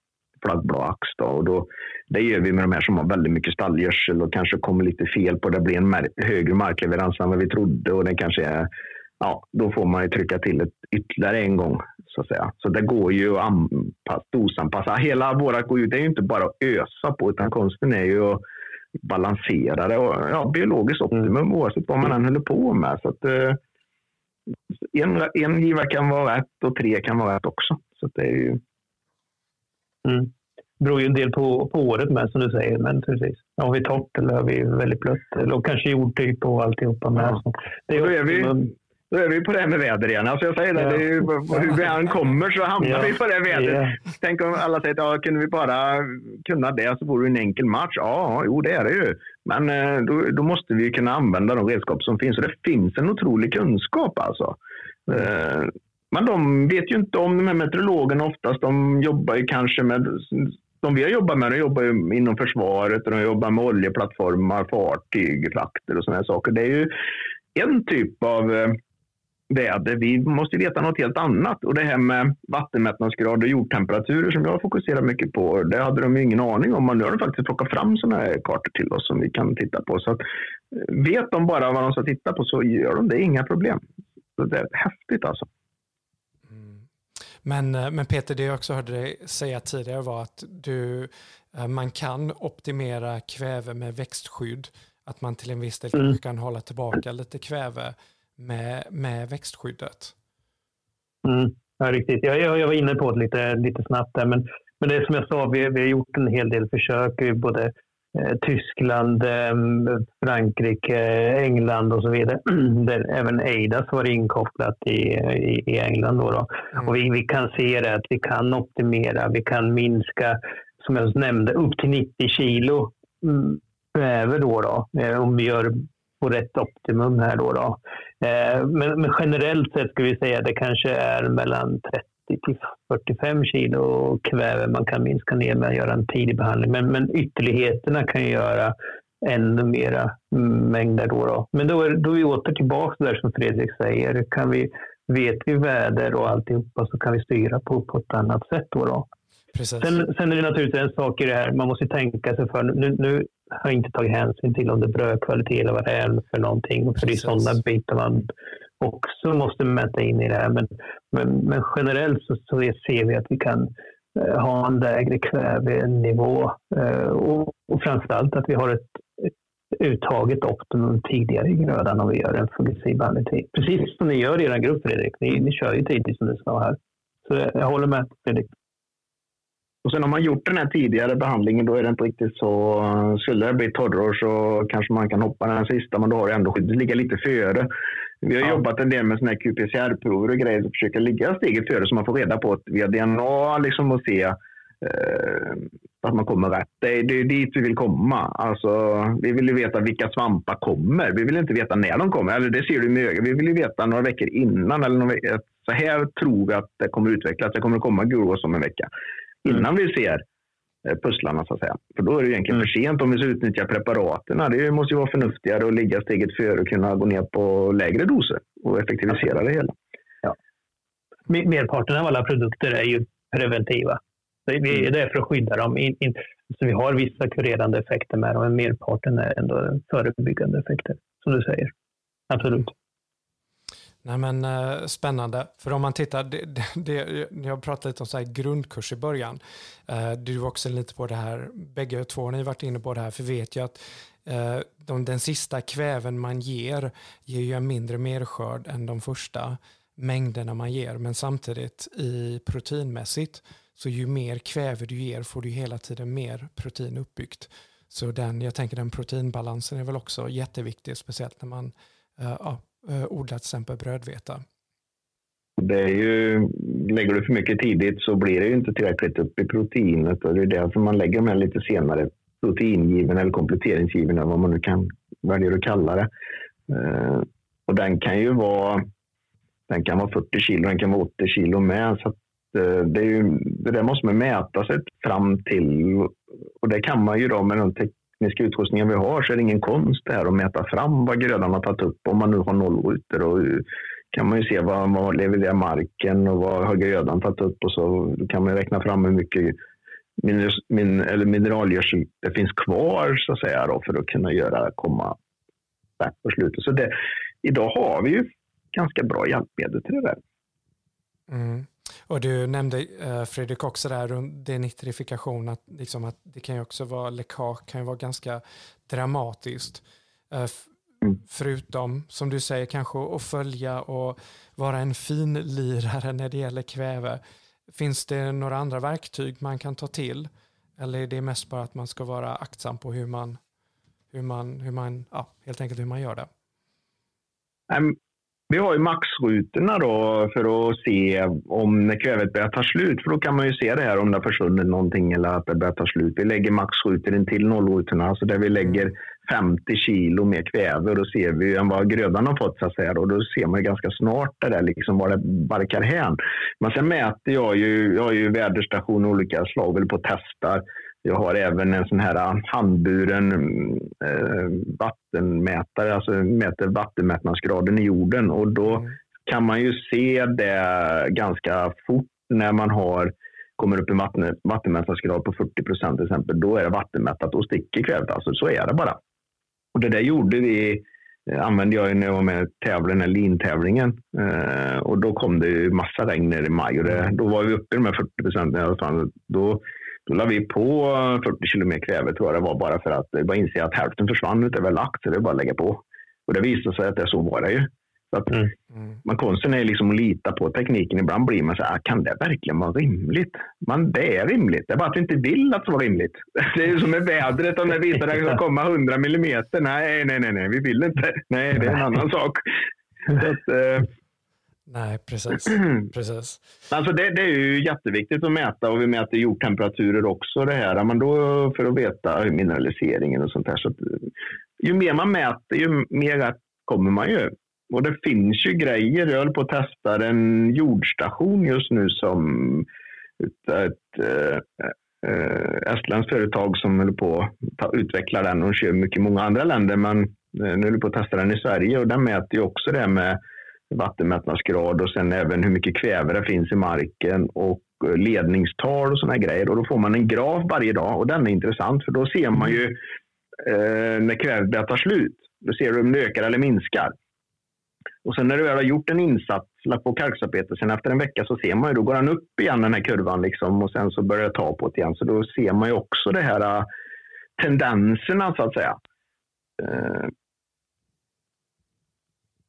flaggblad och ax. Då. Och då, det gör vi med de här som har väldigt mycket stallgödsel och kanske kommer lite fel på det. blir en högre markleverans än vad vi trodde och det kanske är ja, då får man ju trycka till ett ytterligare en gång. Så att säga. Så det går ju att anpassa, dosanpassa. Hela vårat går ju, det är ju inte bara att ösa på, utan konsten är ju att balansera det. Och, ja, biologiskt optimum mm. oavsett vad man än håller på med. Så att, eh, en, en giva kan vara rätt och tre kan vara rätt också. Så det är ju... Mm. Det beror ju en del på, på året med som du säger. Men precis. Har vi torrt eller har vi väldigt blött? Eller kanske jordtyp och alltihopa med. Ja. Det är, är vi, då är vi på det här med väder igen. Alltså jag säger det, ja. det ju, hur vi än kommer så hamnar ja. vi på det vädret. Ja. Tänk om alla säger att ja, kunde vi bara kunna det så vore det en enkel match. Ja, jo det är det ju. Men eh, då, då måste vi kunna använda de redskap som finns. Och det finns en otrolig kunskap alltså. Eh, men de vet ju inte om de här meteorologerna oftast. De jobbar ju kanske med de vi har jobbat med, de jobbar ju inom försvaret och de jobbar med oljeplattformar, fartyg, frakter och sådana saker. Det är ju en typ av eh, väder. Vi måste veta något helt annat. Och det här med vattenmättnadsgrad och jordtemperaturer som jag fokuserar mycket på, det hade de ingen aning om. Men nu har de faktiskt plockat fram sådana här kartor till oss som vi kan titta på. Så att, eh, vet de bara vad de ska titta på så gör de det, inga problem. Så det är häftigt alltså. Mm. Men, eh, men Peter, det jag också hörde dig säga tidigare var att du, eh, man kan optimera kväve med växtskydd. Att man till en viss del mm. kan hålla tillbaka lite kväve med, med växtskyddet. Mm, ja, riktigt. Jag, jag, jag var inne på det lite, lite snabbt där, men, men det är som jag sa, vi, vi har gjort en hel del försök i både eh, Tyskland, eh, Frankrike, England och så vidare. *clears throat* Där även Eidas var inkopplat i, i, i England. Då, då. Mm. Och vi, vi kan se det att vi kan optimera, vi kan minska, som jag nämnde, upp till 90 kilo kväve då, då, eh, om vi gör på rätt optimum här då. då. Eh, men, men, generellt sett ska vi säga att det kanske är mellan 30 till 45 kilo kväve man kan minska ner med att göra en tidig behandling. Men, men ytterligheterna kan göra ännu mera mängder. Då, då. Men då är, då är vi åter tillbaka där som Fredrik säger. Kan vi, vet vi väder och alltihopa så kan vi styra på, på ett annat sätt. Då, då. Sen, sen, är det naturligtvis en sak i det här, man måste tänka sig för. Nu, nu har inte tagit hänsyn till om det är brödkvalitet eller vad det är för någonting. För det är sådana bitar man också måste mäta in i det här. Men, men, men generellt så, så, ser vi att vi kan eh, ha en lägre kvävenivå eh, och, och framförallt att vi har ett, ett uttaget optimum tidigare i grödan om vi gör en fungicid Precis som ni gör i er grupp Fredrik. Ni, ni kör ju tidigt som du sa här. Så jag håller med Fredrik. Och sen har man gjort den här tidigare behandlingen, då är det inte riktigt så. Skulle det bli torrår så kanske man kan hoppa den sista, men då har det ändå skyddet ligga lite före. Vi har ja. jobbat en del med såna QPCR-prover och grejer och försöka ligga steget före så man får reda på att vi har DNA liksom och se eh, att man kommer rätt. Det är, det är dit vi vill komma. Alltså, vi vill ju veta vilka svampar kommer. Vi vill inte veta när de kommer. Eller det ser du med ögat. Vi vill ju veta några veckor innan. Eller några veckor. Så här tror vi att det kommer utvecklas. Det kommer komma gulgås om en vecka. Mm. Innan vi ser eh, pusslarna så att säga. För då är det egentligen mm. för sent om vi ska utnyttja preparaten. Det måste ju vara förnuftigare att ligga steget före och kunna gå ner på lägre doser och effektivisera det hela. Ja. Merparten av alla produkter är ju preventiva. Det är mm. för att skydda dem. Så vi har vissa kurerande effekter med dem, men merparten är ändå förebyggande effekter, som du säger. Absolut. Nej, men, eh, spännande, för om man tittar, det, det, det, jag pratade lite om så här grundkurs i början. Eh, du var också lite på det här, bägge två har ni varit inne på det här, för vi vet ju att eh, de, den sista kväven man ger ger ju en mindre merskörd än de första mängderna man ger, men samtidigt i proteinmässigt så ju mer kväve du ger får du hela tiden mer protein uppbyggt. Så den, jag tänker den proteinbalansen är väl också jätteviktig, speciellt när man ja, eh, odlar till exempel brödveta. Det är ju, lägger du för mycket tidigt så blir det ju inte tillräckligt upp i proteinet och det är därför man lägger med lite senare. Proteingiven eller kompletteringsgiven eller vad man nu kan välja att kalla det. Eh, och den kan ju vara den kan vara 40 kilo, den kan vara 80 kilo med. Så Eh, det, är ju, det där måste man mäta sig fram till och det kan man ju då med den tekniska utrustningen vi har så är det ingen konst det här att mäta fram vad grödan har tagit upp om man nu har nollrutor. Och kan man ju se vad, vad levererar marken och vad har grödan tagit upp och så kan man räkna fram hur mycket min, min, eller mineralgödsel det finns kvar så att säga då, för att kunna göra komma back på slutet. Så det, idag har vi ju ganska bra hjälpmedel till det där. Mm. Och du nämnde eh, Fredrik också där runt denitrifikation, att, liksom att det kan ju också vara läckage, kan ju vara ganska dramatiskt. Eh, mm. förutom, som du säger, kanske att följa och vara en fin lirare när det gäller kväve. Finns det några andra verktyg man kan ta till? Eller är det mest bara att man ska vara aktsam på hur man, hur man, hur man ja, helt enkelt hur man gör det? Vi har ju maxrutorna då för att se om när kvävet börjar ta slut. För då kan man ju se det här om det har försvunnit någonting eller att det börjar ta slut. Vi lägger maxrutor in till nollrutorna, alltså där vi lägger 50 kilo mer kväve. Då ser vi än vad grödan har fått så att säga. Och då ser man ju ganska snart det där, liksom var det barkar hän. Men sen mäter jag ju, jag har ju väderstationer olika slag, eller på testar jag har även en sån här handburen eh, vattenmätare, alltså mäter vattenmättnadsgraden i jorden. Och då mm. kan man ju se det ganska fort när man har kommer upp i vatten, vattenmätnadsgrad på 40 procent till exempel. Då är det vattenmättat och sticker kvävet. Alltså, så är det bara. Och det där gjorde vi eh, använde jag när jag var med tävlade, lintävlingen. Eh, och då kom det massa regn i maj och det, då var vi uppe i de här 40 procenten i alla fall. Då då la vi på 40 kilo mer kväve tror jag det var bara för att bara inse att hälften försvann utöver lagt. Så det är bara att lägga på. Och det visade sig att det så var det ju. Så att mm. man konsten är liksom att lita på tekniken. Ibland blir man så här, kan det verkligen vara rimligt? Man, det är rimligt. Det är bara att vi inte vill att det ska vara rimligt. *laughs* Det är som med vädret. Om det visar sig att det ska komma 100 millimeter. Nej, nej, nej, nej, vi vill inte. Nej, det är en annan sak. *laughs* Så att, eh, Nej, precis. *clears throat* precis. Alltså det, det, är ju jätteviktigt att mäta och vi mäter jordtemperaturer också. Det här. Men då för att veta mineraliseringen och sånt där. Så ju mer man mäter, ju mer kommer man ju. Och det finns ju grejer. Jag håller på att testa en jordstation just nu som ett äh, estländskt företag som håller på att utveckla den och kör mycket i många andra länder. Men nu håller på att testa den i Sverige och den mäter ju också det med vattenmättnadsgrad och sen även hur mycket kväve det finns i marken och eh, ledningstal och sådana grejer. Och då får man en graf varje dag och den är intressant för då ser man ju eh, när kvävet börjar ta slut. Då ser du om det ökar eller minskar. Och sen när du väl har gjort en insats, lagt på kalksalpeter, sen efter en vecka så ser man ju, då går den upp igen den här kurvan liksom och sen så börjar det ta på det igen. Så då ser man ju också de här eh, tendenserna så att säga. Eh,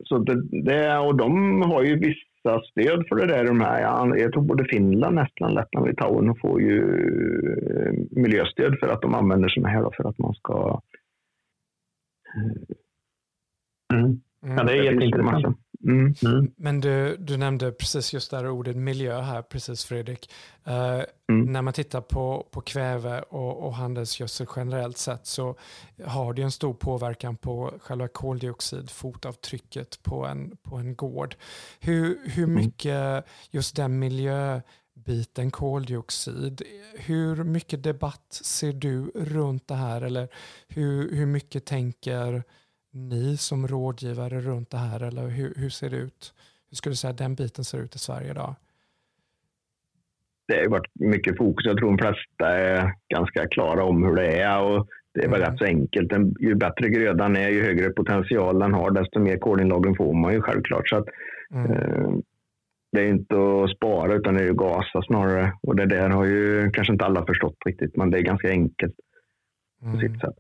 så det, det, och de har ju vissa stöd för det där. De här. Jag tror både Finland, Estland, Lettland och Litauen får ju eh, miljöstöd för att de använder sådana här för att man ska... Mm. Ja, det är jätteintressant. Mm. Mm. Men du, du nämnde precis just det här ordet miljö här, precis Fredrik. Uh, mm. När man tittar på, på kväve och, och handelsgödsel generellt sett så har det en stor påverkan på själva koldioxidfotavtrycket på en, på en gård. Hur, hur mm. mycket just den miljöbiten koldioxid, hur mycket debatt ser du runt det här? Eller hur, hur mycket tänker ni som rådgivare runt det här? Eller hur, hur ser det ut? Hur skulle du säga att den biten ser ut i Sverige idag? Det har varit mycket fokus. Jag tror de flesta är ganska klara om hur det är. Och det är väl mm. rätt så enkelt. Ju bättre grödan är, ju högre potential den har, desto mer kolinlagring får man ju självklart. Så att, mm. eh, det är inte att spara utan det är att gasa snarare. Och det där har ju kanske inte alla förstått riktigt, men det är ganska enkelt på mm. sitt sätt.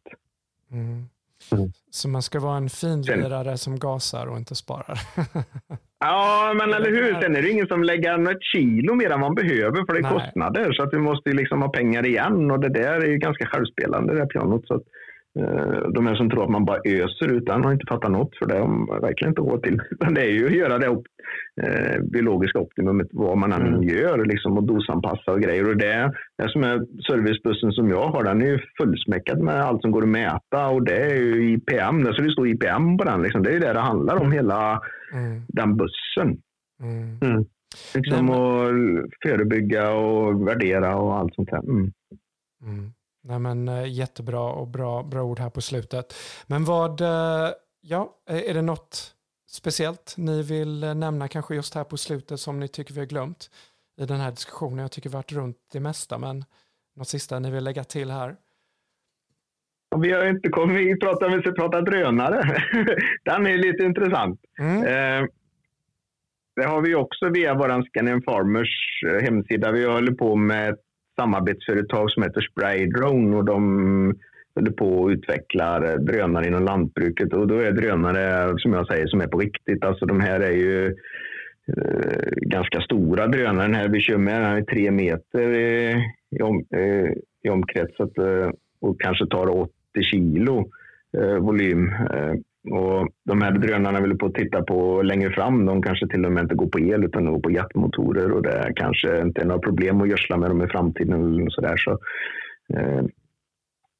Mm. Mm. Så man ska vara en finlirare som gasar och inte sparar. *laughs* ja, men eller hur. Sen är det ingen som lägger något kilo mer än man behöver för det är Nej. kostnader. Så att vi måste liksom ha pengar igen och det där är ju ganska självspelande det här pianot. Så att, de här som tror att man bara öser ut den har inte fattat något för det har verkligen inte råd till. *laughs* det är ju att göra det eh, biologiska optimumet vad man än mm. gör liksom, och dosanpassa och grejer. Och det, det som är servicebussen som jag har, den är ju fullsmäckad med allt som går att mäta och det är ju IPM. Det ska stå IPM på den. Liksom. Det är ju det det handlar om, hela mm. den bussen. Mm. Mm. Liksom Nej, men... att förebygga och värdera och allt sånt där. Mm. Nej, men, eh, jättebra och bra, bra ord här på slutet. Men vad, eh, ja, är det något speciellt ni vill eh, nämna kanske just här på slutet som ni tycker vi har glömt i den här diskussionen? Jag tycker vi har varit runt det mesta, men något sista ni vill lägga till här? Vi har inte kommit, vi pratar, vi ska prata drönare. *laughs* Den är lite intressant. Mm. Eh, det har vi också via vår Scandinavian Farmers hemsida. Vi håller på med ett samarbetsföretag som heter Spraydrone och de håller på att utveckla drönare inom lantbruket och då är drönare som jag säger som är på riktigt. Alltså de här är ju eh, ganska stora drönare. Den här vi kör med den är tre meter i, i, om, eh, i omkrets eh, och kanske tar 80 kilo eh, volym. Eh, och de här drönarna vill på att titta på längre fram. De kanske till och med inte går på el utan går på jetmotorer och det kanske inte är några problem att gödsla med dem i framtiden. Och så där. Så, eh,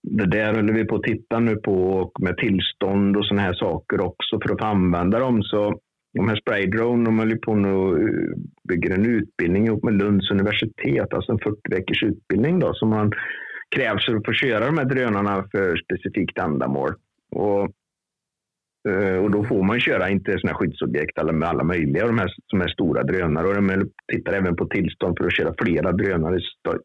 det där håller vi på att titta nu på med tillstånd och sådana här saker också för att få använda dem. Så de här spraydrone, de håller på att eh, bygger en utbildning ihop med Lunds universitet, alltså en 40 veckors utbildning då, som man krävs för att få köra de här drönarna för specifikt ändamål. Och och då får man köra inte sådana skyddsobjekt eller med alla möjliga de här som är stora drönare. Och de tittar även på tillstånd för att köra flera drönare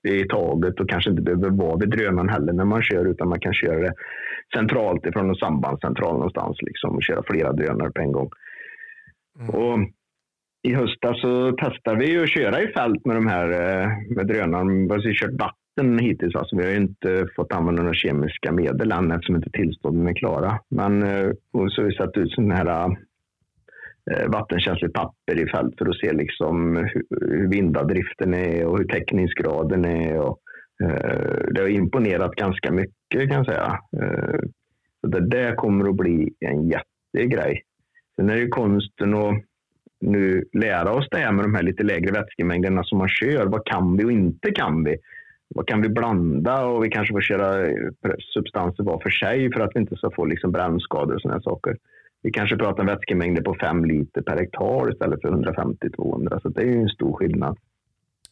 i taget och kanske inte behöver vara vid drönaren heller när man kör utan man kan köra det centralt ifrån en sambandscentral någonstans liksom, och köra flera drönare på en gång. Mm. Och I höstas så testade vi att köra i fält med de här eh, med drönarna. Vi har kört vatten hittills. Alltså, vi har inte fått använda några kemiska medel än eftersom inte tillstånden är klara. Men eh, så har vi satt ut sådana här eh, vattenkänsligt papper i fält för att se liksom hur, vindadriften är och hur täckningsgraden är. Och, eh, det har imponerat ganska mycket kan jag säga. Så det där kommer att bli en jättegrej. Sen är det konsten att nu lära oss det här med de här lite lägre vätskemängderna som man kör. Vad kan vi och inte kan vi? Vad kan vi blanda och vi kanske får köra substanser var för sig för att vi inte ska få liksom brännskador och sådana saker. Vi kanske pratar vätskemängder på 5 liter per hektar istället för 150-200 så det är ju en stor skillnad.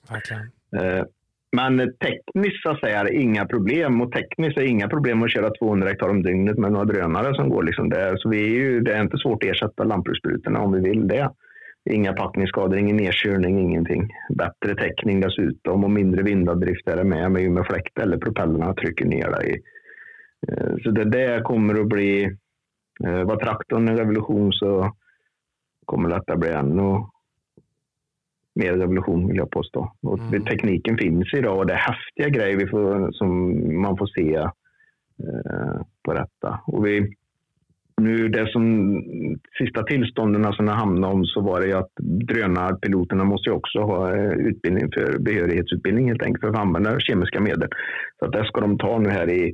Verkligen. Eh, men tekniskt så säga är inga problem och tekniskt är inga problem att köra 200 hektar om dygnet med några drönare som går liksom där. Så vi är ju, det är inte svårt att ersätta lantbrukssprutorna om vi vill det. Inga packningsskador, ingen nedkörning, ingenting. Bättre täckning dessutom och mindre vindavdrift är det med, med, med fläkt eller propellrarna trycker ner dig. Eh, så det där kommer att bli, eh, var traktorn en revolution så kommer detta bli ännu mer revolution vill jag påstå. Och mm. Tekniken finns idag och det är häftiga grejer vi får, som man får se eh, på detta. Och vi, nu det som sista tillstånden alltså som jag hamnade om så var det ju att drönarpiloterna måste ju också ha eh, utbildning för behörighetsutbildning helt enkelt för att använda kemiska medel. Så att det ska de ta nu här i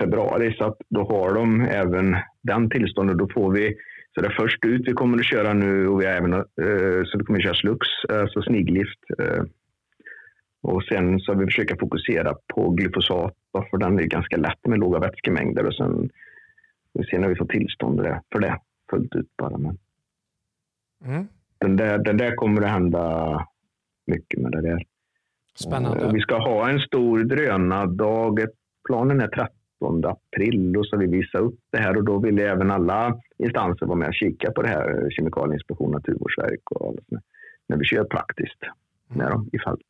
februari så att då har de även den tillståndet. Då får vi Så det är först ut vi kommer att köra nu och vi har även eh, så vi kommer att köra slux, eh, alltså sniglift. Och sen så vi försöka fokusera på glyfosat, för den är ganska lätt med låga vätskemängder och sen vi ser när vi får tillstånd för det fullt ut bara. Men mm. den, där, den där kommer att hända mycket med det där. Spännande. Och vi ska ha en stor drönardag. Planen är 13 april och så vi visa upp det här och då vill även alla instanser vara med och kika på det här. Kemikalieinspektion, Naturvårdsverket och alla när vi kör praktiskt med dem i fält.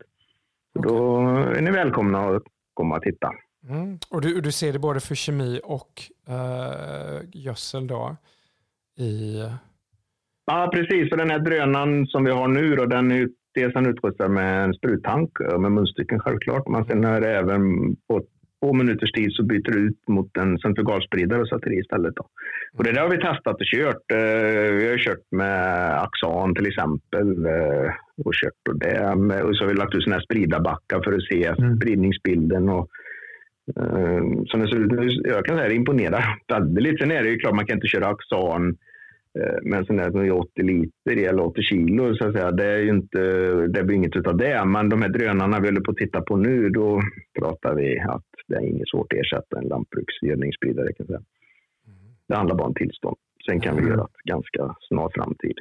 Okay. Då är ni välkomna att komma och titta. Mm. Och du, du ser det både för kemi och uh, gödsel då? I... Ja, precis. För den här drönaren som vi har nu då, den är dels utrustad med en spruttank med munstycken självklart. Men sen är det även på två minuters tid så byter du ut mot en centrifugalspridare och sätter i istället. Då. Och det där har vi testat och kört. Eh, vi har kört med Axan till exempel eh, och kört och det. Och så har vi lagt ut sådana här spridarbackar för att se mm. spridningsbilden. Och, eh, så det ser ut, jag kan säga det imponerar väldigt. Sen är det ju klart man kan inte köra Axan men sen är det 80 liter eller 80 kilo så att säga. Det, är ju inte, det blir inget av det. Men de här drönarna vi håller på att titta på nu, då pratar vi att det är inget svårt att ersätta en lantbruksgödningsspridare. Kan säga. Det handlar bara om tillstånd. Sen kan vi mm. göra det ganska snar framtid.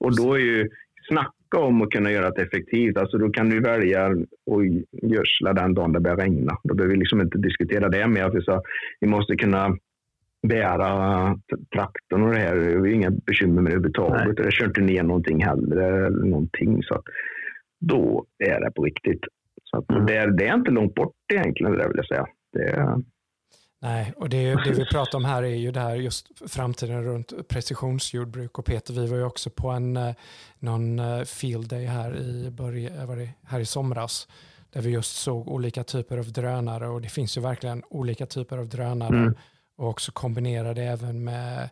Och då är ju snacka om att kunna göra det effektivt. Alltså då kan du välja att gödsla den dagen det börjar regna. Då behöver vi liksom inte diskutera det med att vi, vi måste kunna bära traktorn och det här. Det är inga bekymmer med det överhuvudtaget. Jag kör inte ner någonting heller. Eller någonting, så då är det på riktigt. Så att mm. det, är, det är inte långt bort egentligen, det vill jag säga. Det är... Nej, och det, det vi pratar om här är ju det här just framtiden runt precisionsjordbruk. Och Peter, vi var ju också på en eh, någon eh, field day här i, början, var det, här i somras där vi just såg olika typer av drönare och det finns ju verkligen olika typer av drönare mm. och också kombinera det även med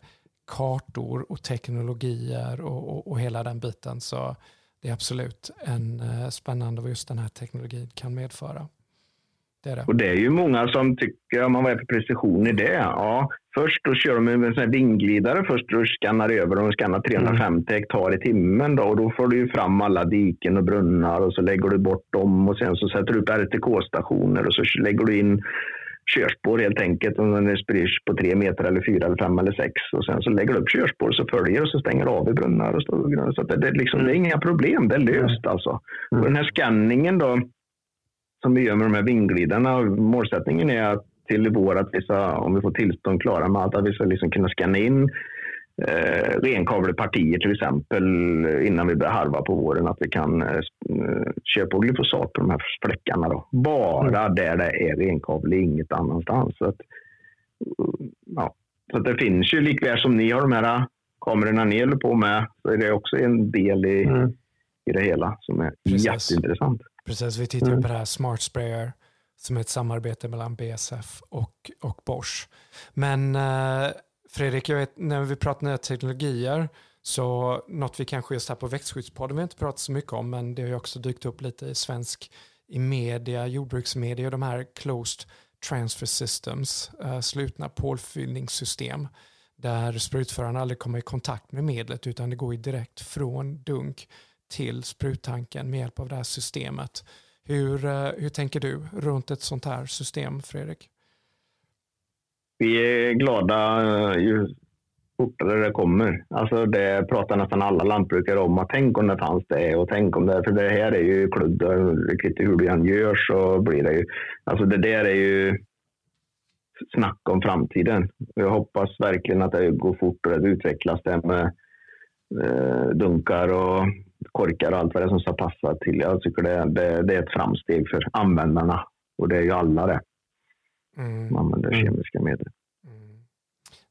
kartor och teknologier och, och, och hela den biten. Så det är absolut en eh, spännande vad just den här teknologin kan medföra. Det är det. Och det är ju många som tycker, om man var för precision i det. Ja, först då kör de med en sån här vingglidare först och skannar över. De skannar 350 mm. hektar i timmen då, och då får du ju fram alla diken och brunnar och så lägger du bort dem och sen så sätter du upp RTK-stationer och så lägger du in körspår helt enkelt. Om den sprids på tre meter eller fyra eller fem eller sex. Och sen så lägger du upp körspår så följer och så stänger av i brunnar. Och så, så det, det, liksom, det är inga problem, det är löst alltså. Och den här skanningen då som vi gör med de här vingglidarna. Målsättningen är att till i vår att vi ska, om vi får tillstånd klara med allt, att vi ska liksom kunna scanna in eh, renkavlepartier till exempel innan vi börjar harva på våren. Att vi kan eh, köra på glyfosat på de här fläckarna. Då. Bara mm. där det är renkavle, inget annanstans. Så, att, ja. så det finns ju likväl som ni har de här kamerorna ni håller på med så är det också en del i, mm. i det hela som är Precis. jätteintressant. Precis, vi tittar mm. på det här Smart Sprayer som är ett samarbete mellan BSF och, och Bosch. Men eh, Fredrik, jag vet, när vi pratar nya teknologier så något vi kanske just här på växtskyddspodden vi inte pratat så mycket om men det har ju också dykt upp lite i svensk i media, jordbruksmedia, de här closed transfer systems, eh, slutna pålfyllningssystem där sprutföraren aldrig kommer i kontakt med medlet utan det går direkt från dunk till spruttanken med hjälp av det här systemet. Hur, eh, hur tänker du runt ett sånt här system, Fredrik? Vi är glada eh, ju fortare det kommer. Alltså det pratar nästan alla lantbrukare om. Att tänk om det fanns det och tänk om det. För det här är ju kludd. Eh, hur du än gör så blir det ju. Alltså det där är ju snack om framtiden. Jag hoppas verkligen att det går fort och det utvecklas det med dunkar och korkar och allt vad det är som ska passa till. Jag tycker det, det, det är ett framsteg för användarna och det är ju alla det. Mm. Man använder mm. kemiska medel. Mm.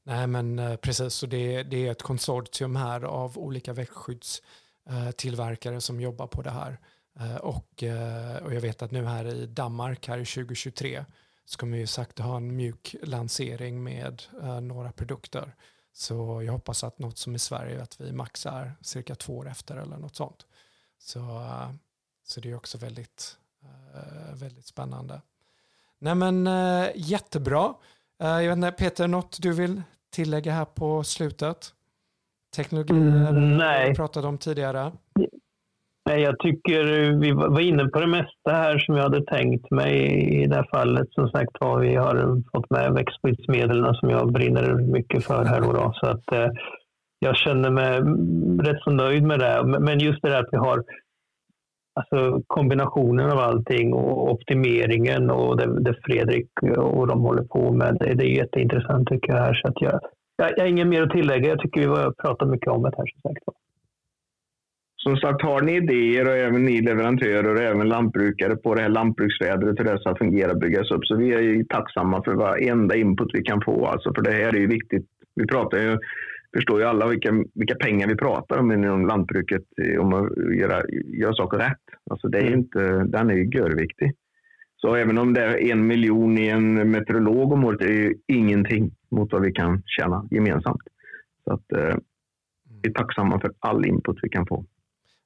Nej men eh, precis, så det, det är ett konsortium här av olika växtskyddstillverkare som jobbar på det här. Eh, och, eh, och jag vet att nu här i Danmark här i 2023 så kommer vi sagt ha en mjuk lansering med några produkter så jag hoppas att något som i Sverige, att vi maxar cirka två år efter eller något sånt. Så, så det är också väldigt, eh, väldigt spännande. Nej men eh, jättebra. Eh, jag vet inte, Peter, något du vill tillägga här på slutet? Teknologier mm, nej. vi pratade om tidigare? Nej, jag tycker vi var inne på det mesta här som jag hade tänkt mig i det här fallet. Som sagt var, vi har fått med växtskyddsmedlen som jag brinner mycket för här. Då, så att, eh, jag känner mig rätt så nöjd med det. Men just det där att vi har alltså, kombinationen av allting och optimeringen och det, det Fredrik och de håller på med. Det, det är jätteintressant tycker jag. Här, så att jag, jag, jag har inget mer att tillägga. Jag tycker vi har pratat mycket om det här. Som sagt. Som sagt, har ni idéer och även ni leverantörer och även lantbrukare på det här lantbruksvädret hur det ska fungera och byggas upp. Så vi är ju tacksamma för varenda input vi kan få. Alltså, för det här är ju viktigt. Vi pratar ju, förstår ju alla vilka, vilka pengar vi pratar om inom lantbruket om att göra, göra saker rätt. Alltså det är mm. inte, den är ju görviktig. Så även om det är en miljon i en meteorolog om året är ju ingenting mot vad vi kan tjäna gemensamt. Så att, eh, vi är tacksamma för all input vi kan få.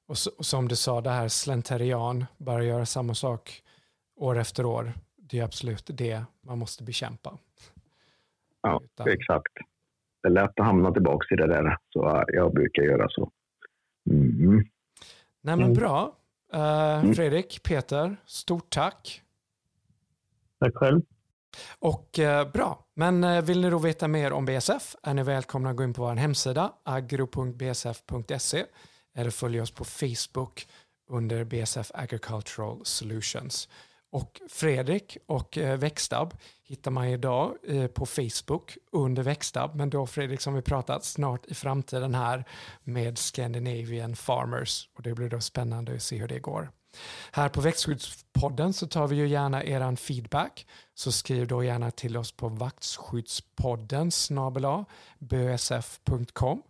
Och, så, och som du sa, det här slenterian, bara göra samma sak år efter år, det är absolut det man måste bekämpa. Ja, Utan... exakt. Det är lätt att hamna tillbaka i det där, så jag brukar göra så. Mm. Nej men mm. bra. Uh, Fredrik, Peter, stort tack. Tack själv. Och eh, bra, men eh, vill ni då veta mer om BSF är ni välkomna att gå in på vår hemsida agro.bsf.se eller följ oss på Facebook under BSF Agricultural Solutions. Och Fredrik och eh, Växtab hittar man idag eh, på Facebook under Växtab, men då Fredrik som vi pratat snart i framtiden här med Scandinavian Farmers och det blir då spännande att se hur det går. Här på Växtskyddspodden så tar vi ju gärna eran feedback. Så skriv då gärna till oss på vaktskyddspodden snabela bsf.com.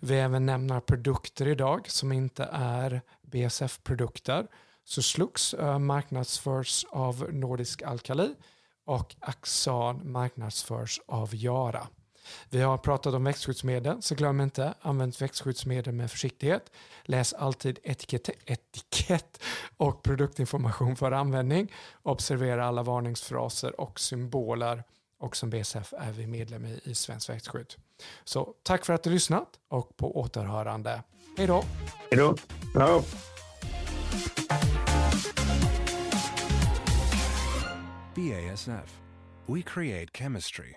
Vi även nämner produkter idag som inte är BSF-produkter. Så Slux eh, marknadsförs av Nordisk Alkali och Axan marknadsförs av Jara. Vi har pratat om växtskyddsmedel, så glöm inte, använd växtskyddsmedel med försiktighet. Läs alltid etikett, etikett och produktinformation för användning. Observera alla varningsfraser och symboler. Och som BSF är vi medlem i, i Svensk Växtskydd. Så tack för att du lyssnat och på återhörande. Hej då! Hej då! BASF. We create chemistry.